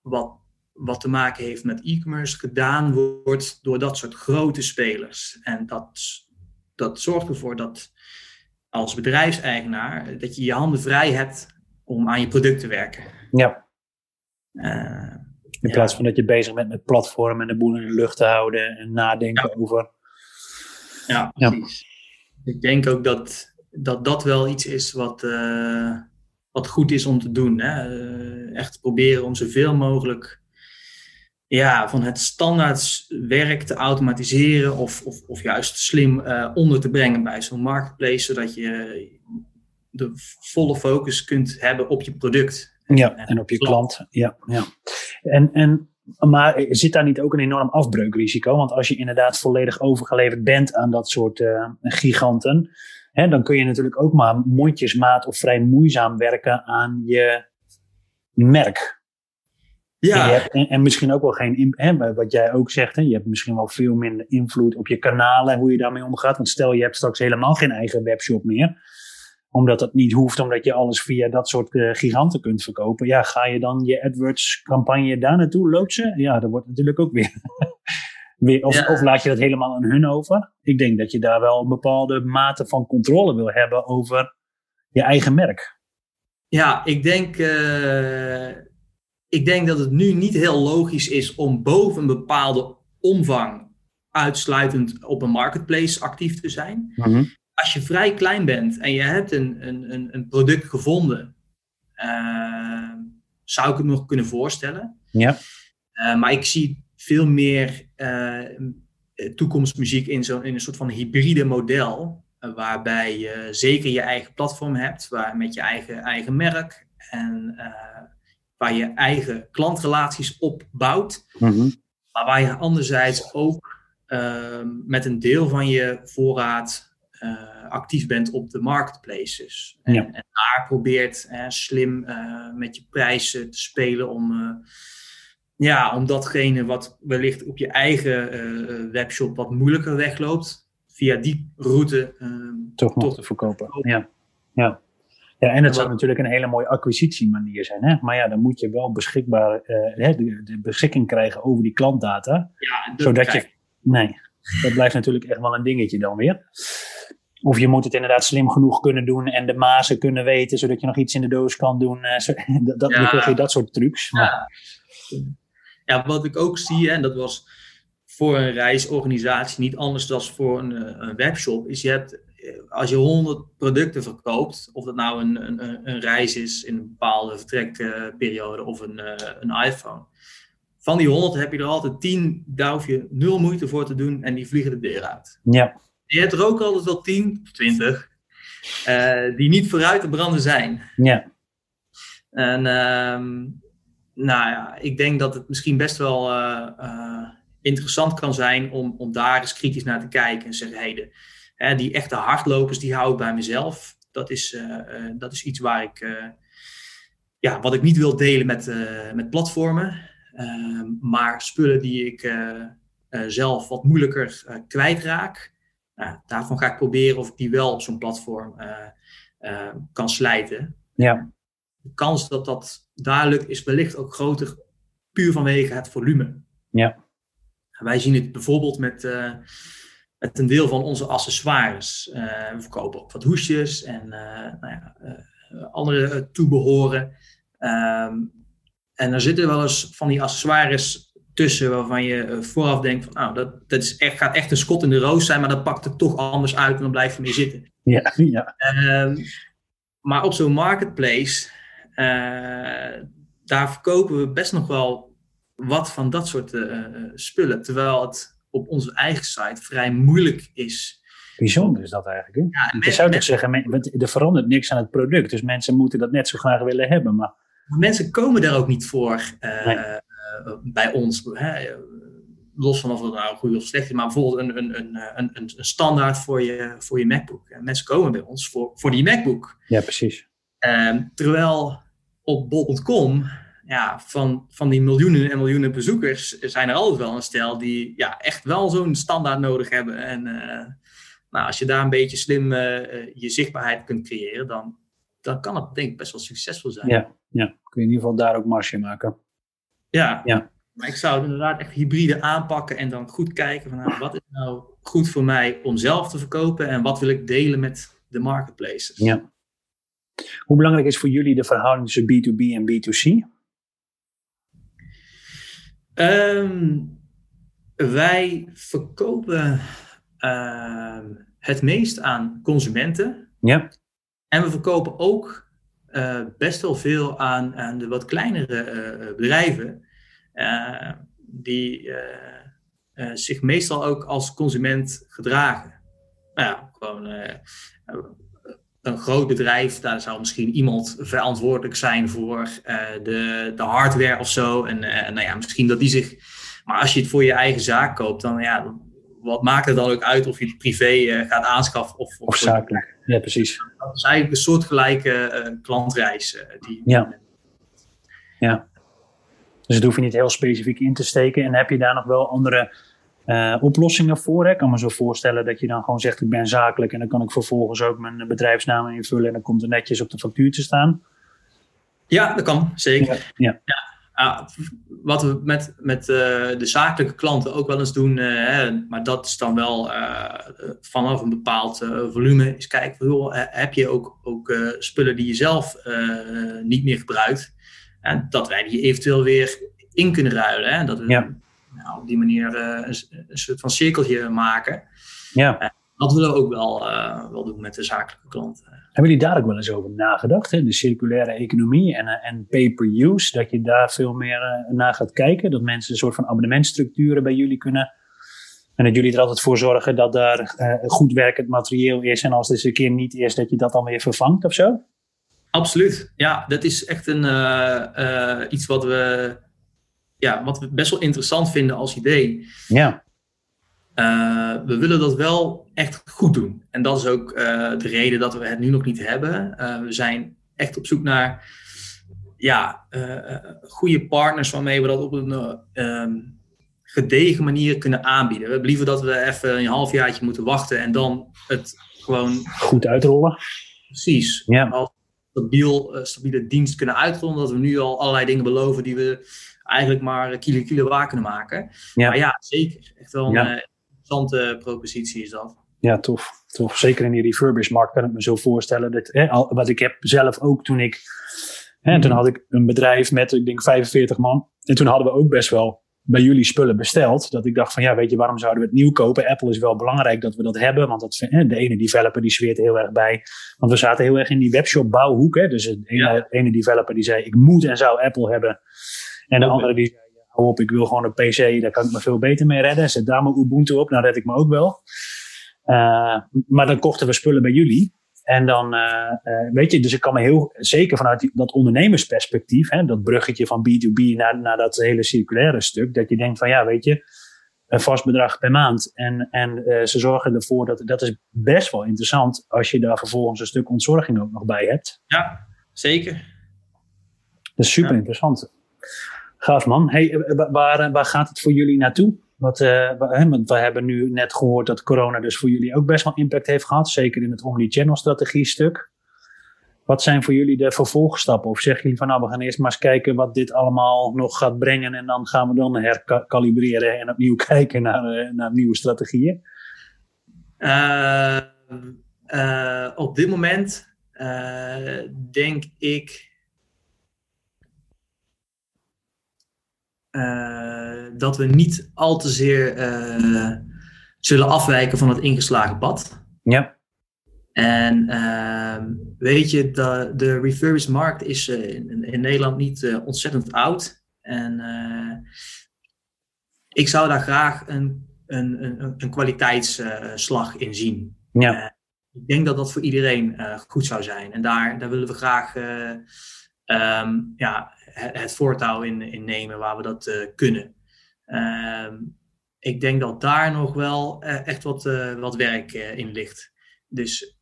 wat, wat te maken heeft met e-commerce gedaan wordt door dat soort grote spelers. En dat, dat zorgt ervoor dat als bedrijfseigenaar dat je je handen vrij hebt om aan je product te werken.
Ja.
Uh,
in plaats van dat je bezig bent met platform en de boel in de lucht te houden en nadenken over.
Ja, precies. Ik denk ook dat, dat dat wel iets is wat, uh, wat goed is om te doen. Hè? Uh, echt proberen om zoveel mogelijk ja, van het standaard werk te automatiseren of, of, of juist slim uh, onder te brengen bij zo'n marketplace, zodat je de volle focus kunt hebben op je product.
Ja, en op je klant. Ja, ja. En, en, maar zit daar niet ook een enorm afbreukrisico? Want als je inderdaad volledig overgeleverd bent aan dat soort uh, giganten, hè, dan kun je natuurlijk ook maar mondjesmaat of vrij moeizaam werken aan je merk. Ja. En, hebt, en, en, misschien ook wel geen, hè, wat jij ook zegt, hè, je hebt misschien wel veel minder invloed op je kanalen, hoe je daarmee omgaat. Want stel je hebt straks helemaal geen eigen webshop meer omdat het niet hoeft, omdat je alles via dat soort uh, giganten kunt verkopen. Ja, ga je dan je AdWords-campagne daar naartoe loodsen? Ja, dat wordt natuurlijk ook weer. weer of, of, laat je dat helemaal aan hun over? Ik denk dat je daar wel een bepaalde mate van controle wil hebben over je eigen merk.
Ja, ik denk, uh, ik denk dat het nu niet heel logisch is om boven een bepaalde omvang uitsluitend op een marketplace actief te zijn. Mm als je vrij klein bent en je hebt een, een, een product gevonden, uh, zou ik het nog kunnen voorstellen.
Ja.
Uh, maar ik zie veel meer uh, toekomstmuziek in, zo, in een soort van hybride model. waarbij je zeker je eigen platform hebt, waar, met je eigen, eigen merk. En waar je eigen klantrelaties op bouwt.
Mm
Maar waar je anderzijds ook met een deel van je voorraad uh, actief bent op de marketplaces. En, en daar probeert uh, slim uh, met je prijzen te spelen om, ja, om datgene wat wellicht op je eigen webshop wat moeilijker wegloopt, via die route
toch nog te verkopen. Ja. Ja. Ja, en het zou natuurlijk een hele mooie acquisitiemanier zijn. Hè? Maar ja, dan moet je wel beschikbaar, de, de, beschikking krijgen over die klantdata.
Ja,
zodat je. Nee, dat blijft natuurlijk echt wel een dingetje dan weer. Of je moet het inderdaad slim genoeg kunnen doen en de mazen kunnen weten, zodat je nog iets in de doos kan doen. Uh, dat, ja. je dat soort trucs.
Ja. ja. wat ik ook zie, en dat was voor een reisorganisatie niet anders dan voor een, eh, een, webshop, is je hebt, eh, als je 100 producten verkoopt, of dat nou een, een, een reis is in een bepaalde vertrekperiode of een, een iPhone. Van die 100 heb je er altijd 10, daar hoef je nul moeite voor te doen en die vliegen de deur uit.
Ja.
Je hebt er ook altijd wel 10 of 20 uh, die niet vooruit te branden zijn.
Ja.
En um, nou ja, ik denk dat het misschien best wel uh, uh, interessant kan zijn om, om daar eens kritisch naar te kijken en zeggen: hey, de, hè, die echte hardlopers die hou ik bij mezelf. Dat is, dat is iets waar ik, ja, wat ik niet wil delen met, met platformen. Ehm, maar spullen die ik zelf wat moeilijker kwijtraak, nou, daarvan ga ik proberen of ik die wel op zo'n platform uh, uh, kan slijten.
Ja.
De kans dat dat daar lukt is wellicht ook groter, puur vanwege het volume.
Ja.
Wij zien het bijvoorbeeld met, uh, met een deel van onze accessoires. we verkopen ook wat hoesjes en nou ja, andere toebehoren. Um, en er zitten wel eens van die accessoires tussen waarvan je eh, vooraf denkt van nou, dat, dat is echt, gaat echt een schot in de roos zijn, maar dat pakt het toch anders uit en dan blijf je mee zitten.
Ja, ja.
Um, maar op zo'n marketplace, uh, daar verkopen we best nog wel wat van dat soort uh, spullen. Terwijl het op onze eigen site vrij moeilijk is.
Bijzonder is dat eigenlijk. Hè? Ja, je zou toch zeggen, er verandert niks aan het product. Dus mensen moeten dat net zo graag willen hebben. Maar...
Mensen komen daar ook niet voor. Nee eh, bij ons, hè, los van of het nou goed of slecht is, maar bijvoorbeeld een, een, een, een, een standaard voor je, voor je MacBook. En mensen komen bij ons voor, voor die MacBook.
Ja, precies.
Uh, terwijl op bol.com, ja, van, van die miljoenen en miljoenen bezoekers, zijn er altijd wel een stel die ja, echt wel zo'n standaard nodig hebben. En uh, nou, als je daar een beetje slim uh, je zichtbaarheid kunt creëren, dan, dan kan het denk ik best wel succesvol zijn.
Ja, ja. kun je in ieder geval daar ook marge maken.
Ja.
ja.
Maar ik zou het inderdaad echt hybride aanpakken en dan goed kijken van nou, wat is nou goed voor mij om zelf te verkopen en wat wil ik delen met de marketplaces.
Ja. Hoe belangrijk is voor jullie de verhouding tussen B2B en B2C?
Ehm, wij verkopen ehm, het meest aan consumenten.
Ja.
En we verkopen ook uh, best wel veel aan, aan de wat kleinere uh, bedrijven. Uh, die zich meestal ook als consument gedragen. Nou ja, gewoon een groot bedrijf, daar zou misschien iemand verantwoordelijk zijn voor de, de hardware of zo. En nou ja, misschien dat die zich. Maar als je het voor je eigen zaak koopt, dan ja, wat maakt het dan ook uit of je het privé gaat aanschaffen of,
of, of zakelijk? Ja, precies.
Dat is eigenlijk een soortgelijke klantreis. Die
ja. ja. Dus dat hoef je niet heel specifiek in te steken. En heb je daar nog wel andere uh, oplossingen voor? Ik kan me zo voorstellen dat je dan gewoon zegt: Ik ben zakelijk. En dan kan ik vervolgens ook mijn bedrijfsnaam invullen. En dan komt er netjes op de factuur te staan.
Ja, dat kan, zeker.
Ja.
ja. Uh, wat we met, met uh, de zakelijke klanten ook wel eens doen, uh, hè, maar dat is dan wel vanaf een bepaald volume, is kijken, heb je ook, ook spullen die je zelf niet meer gebruikt, en dat wij die eventueel weer in kunnen ruilen. Hè, dat we
ja.
nou, op die manier een, een, soort van cirkeltje maken.
Ja.
dat willen we ook wel, wel doen met de zakelijke klanten.
Hebben jullie daar ook wel eens over nagedacht? Hè? De circulaire economie en, en pay-per-use, dat je daar veel meer naar gaat kijken? Dat mensen een soort van abonnementstructuren bij jullie kunnen. En dat jullie er altijd voor zorgen dat daar uh, goed werkend materieel is. En als het eens een keer niet is, dat je dat dan weer vervangt of zo?
Absoluut. Ja, dat is echt een, uh, iets wat we, ja, wat we best wel interessant vinden als idee.
Ja.
Uh, we willen dat wel echt goed doen. En dat is ook de reden dat we het nu nog niet hebben. We zijn echt op zoek naar ja, goede partners waarmee we dat op een um, gedegen manier kunnen aanbieden. We hebben liever dat we even een halfjaartje moeten wachten en dan het gewoon
goed uitrollen.
Precies.
Ja.
Als stabiel, stabiele dienst kunnen uitrollen. Dat we nu al allerlei dingen beloven die we eigenlijk maar kilo kilo waar kunnen maken.
Ja.
Maar ja, zeker. Echt wel een
Ja
interessante propositie is dat.
Ja, tof. tof. Zeker in die refurbishmarkt kan ik me zo voorstellen. Dat, hè, al, wat ik heb zelf ook toen ik... Hè, Toen had ik een bedrijf met, ik denk, 45 man. En toen hadden we ook best wel bij jullie spullen besteld. Dat ik dacht van, ja, weet je, waarom zouden we het nieuw kopen? Apple is wel belangrijk dat we dat hebben. Want dat, de ene developer die zweert heel erg bij. Want we zaten heel erg in die webshop bouwhoek. Hè, dus de ene,
Ja.
ene developer die zei, ik moet en zou Apple hebben. En de andere die zei, hou op, ik wil gewoon een PC, daar kan ik me veel beter mee redden. Zet daar mijn Ubuntu op, dan red ik me ook wel. Uh, maar dan kochten we spullen bij jullie. En dan, uh, uh, weet je, dus ik kan me heel zeker vanuit die, dat ondernemersperspectief, hè, dat bruggetje van B2B naar, naar dat hele circulaire stuk, dat je denkt van ja, weet je, een vast bedrag per maand. En, en uh, ze zorgen ervoor dat dat is best wel interessant als je daar vervolgens een stuk ontzorging ook nog bij hebt.
Ja, zeker.
Dat is super
Ja.
interessant. Gaaf man. Hey, eh, wa- waar, eh, waar gaat het voor jullie naartoe? Wat, eh, want we hebben nu net gehoord dat corona dus voor jullie ook best wel impact heeft gehad. Zeker in het omni-channel strategie stuk. Wat zijn voor jullie de vervolgstappen? Of zeggen jullie van nou we gaan eerst maar eens kijken wat dit allemaal nog gaat brengen. En dan gaan we dan herkalibreren en opnieuw kijken naar, eh, naar nieuwe strategieën.
Eh, op dit moment denk ik dat we niet al te zeer eh, zullen afwijken van het ingeslagen pad.
Ja,
En ehm, weet je, de, de refurbished markt is eh, in, in Nederland niet eh, ontzettend oud. En eh, ik zou daar graag een, een, een, een kwaliteitsslag in zien.
ja,
Ik denk dat dat voor iedereen eh, goed zou zijn. En daar, daar willen we graag eh, ehm, ja, het, voortouw in, in nemen waar we dat eh, kunnen. Ehm, ik denk dat daar nog wel eh, echt wat, eh, wat werk in ligt. Dus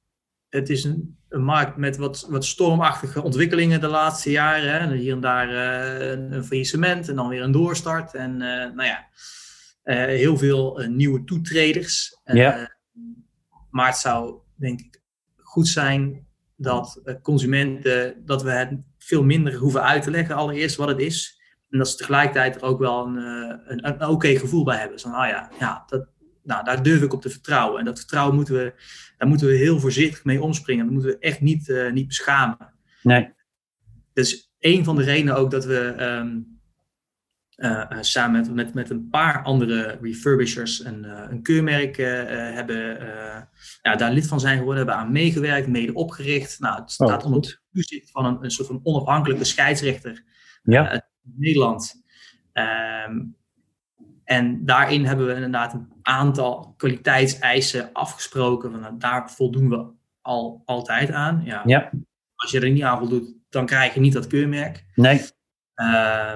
het is een, een markt met wat, wat stormachtige ontwikkelingen de laatste jaren. Hè. Hier en daar een, een faillissement en dan weer een doorstart. En nou ja, heel veel nieuwe toetreders.
Ja.
Maar het zou denk ik goed zijn dat consumenten, dat we het veel minder hoeven uit te leggen allereerst wat het is. En dat ze tegelijkertijd er ook wel een, eh, een, een oké gevoel bij hebben. Zo van, ah ja, ja dat, nou, daar durf ik op te vertrouwen. En dat vertrouwen moeten we, daar moeten we heel voorzichtig mee omspringen. Dat moeten we echt niet, uh, niet beschamen.
Nee.
Dus een van de redenen ook dat we ehm, uh, samen met, met, met een paar andere refurbishers een, uh, een keurmerk uh, hebben, ja, daar lid van zijn geworden, hebben aan meegewerkt, mede opgericht. Nou, het staat oh, onder het toezicht van een, een soort van onafhankelijke scheidsrechter
ja.
in Nederland. Um, en daarin hebben we inderdaad een aantal kwaliteitseisen afgesproken. Van, nou, daar voldoen we al, altijd aan. Ja.
ja.
Als je er niet aan voldoet, dan krijg je niet dat keurmerk.
Nee.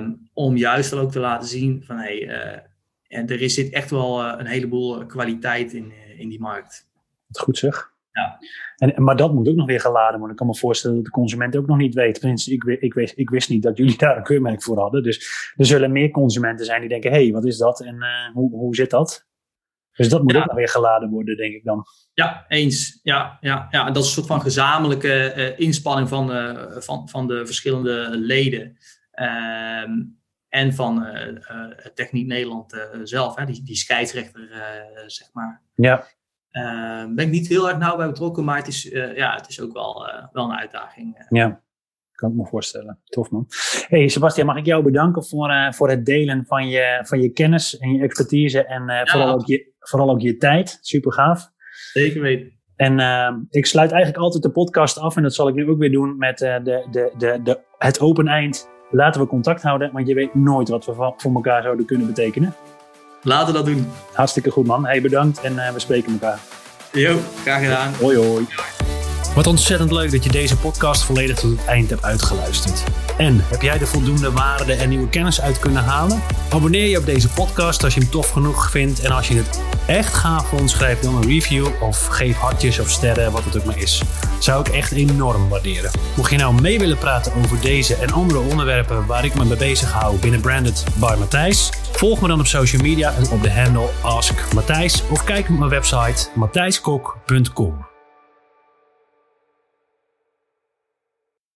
Um, om juist dan ook te laten zien van hey, uh, er is zit echt wel uh, een heleboel kwaliteit in, in die markt.
Goed zeg.
Ja.
En, maar dat moet ook nog weer geladen worden. Ik kan me voorstellen dat de consument ook nog niet weet. Tenminste, ik, ik, wist, ik wist niet dat jullie daar een keurmerk voor hadden. Dus er zullen meer consumenten zijn die denken: hé, hey, wat is dat en hoe, hoe zit dat? Dus dat moet ja. ook nog weer geladen worden, denk ik dan.
Ja, eens. Ja, ja, ja. dat is een soort van gezamenlijke inspanning van, van, van de verschillende leden. Um, en van uh, uh, Techniek Nederland uh, zelf, hè, die, die scheidsrechter, zeg maar.
Ja.
Ehm, ben ik niet heel erg nauw bij betrokken, maar het is, ja, het is ook wel, wel een uitdaging.
Ja, kan ik me voorstellen. Tof man. Hey Sebastian, mag ik jou bedanken voor, voor het delen van je, van je kennis en je expertise en ja. vooral, ook je, vooral ook je tijd. Super gaaf.
Zeker weten.
En uh, ik sluit eigenlijk altijd de podcast af. En dat zal ik nu ook weer doen met de, de, de, de, het open eind. Laten we contact houden, want je weet nooit wat we voor elkaar zouden kunnen betekenen.
Laten we dat doen.
Hartstikke goed man. Hey, bedankt en uh, we spreken elkaar.
Jo, graag gedaan.
Hoi hoi. Wat ontzettend leuk dat je deze podcast volledig tot het eind hebt uitgeluisterd. En heb jij er voldoende waarde en nieuwe kennis uit kunnen halen? Abonneer je op deze podcast als je hem tof genoeg vindt. En als je het echt gaaf vond, schrijf dan een review of geef hartjes of sterren, wat het ook maar is. Zou ik echt enorm waarderen. Mocht je nou mee willen praten over deze en andere onderwerpen waar ik me mee bezig hou binnen Branded by Matthijs, volg me dan op social media en op de handle Ask Matthijs of kijk op mijn website matthijskok.com.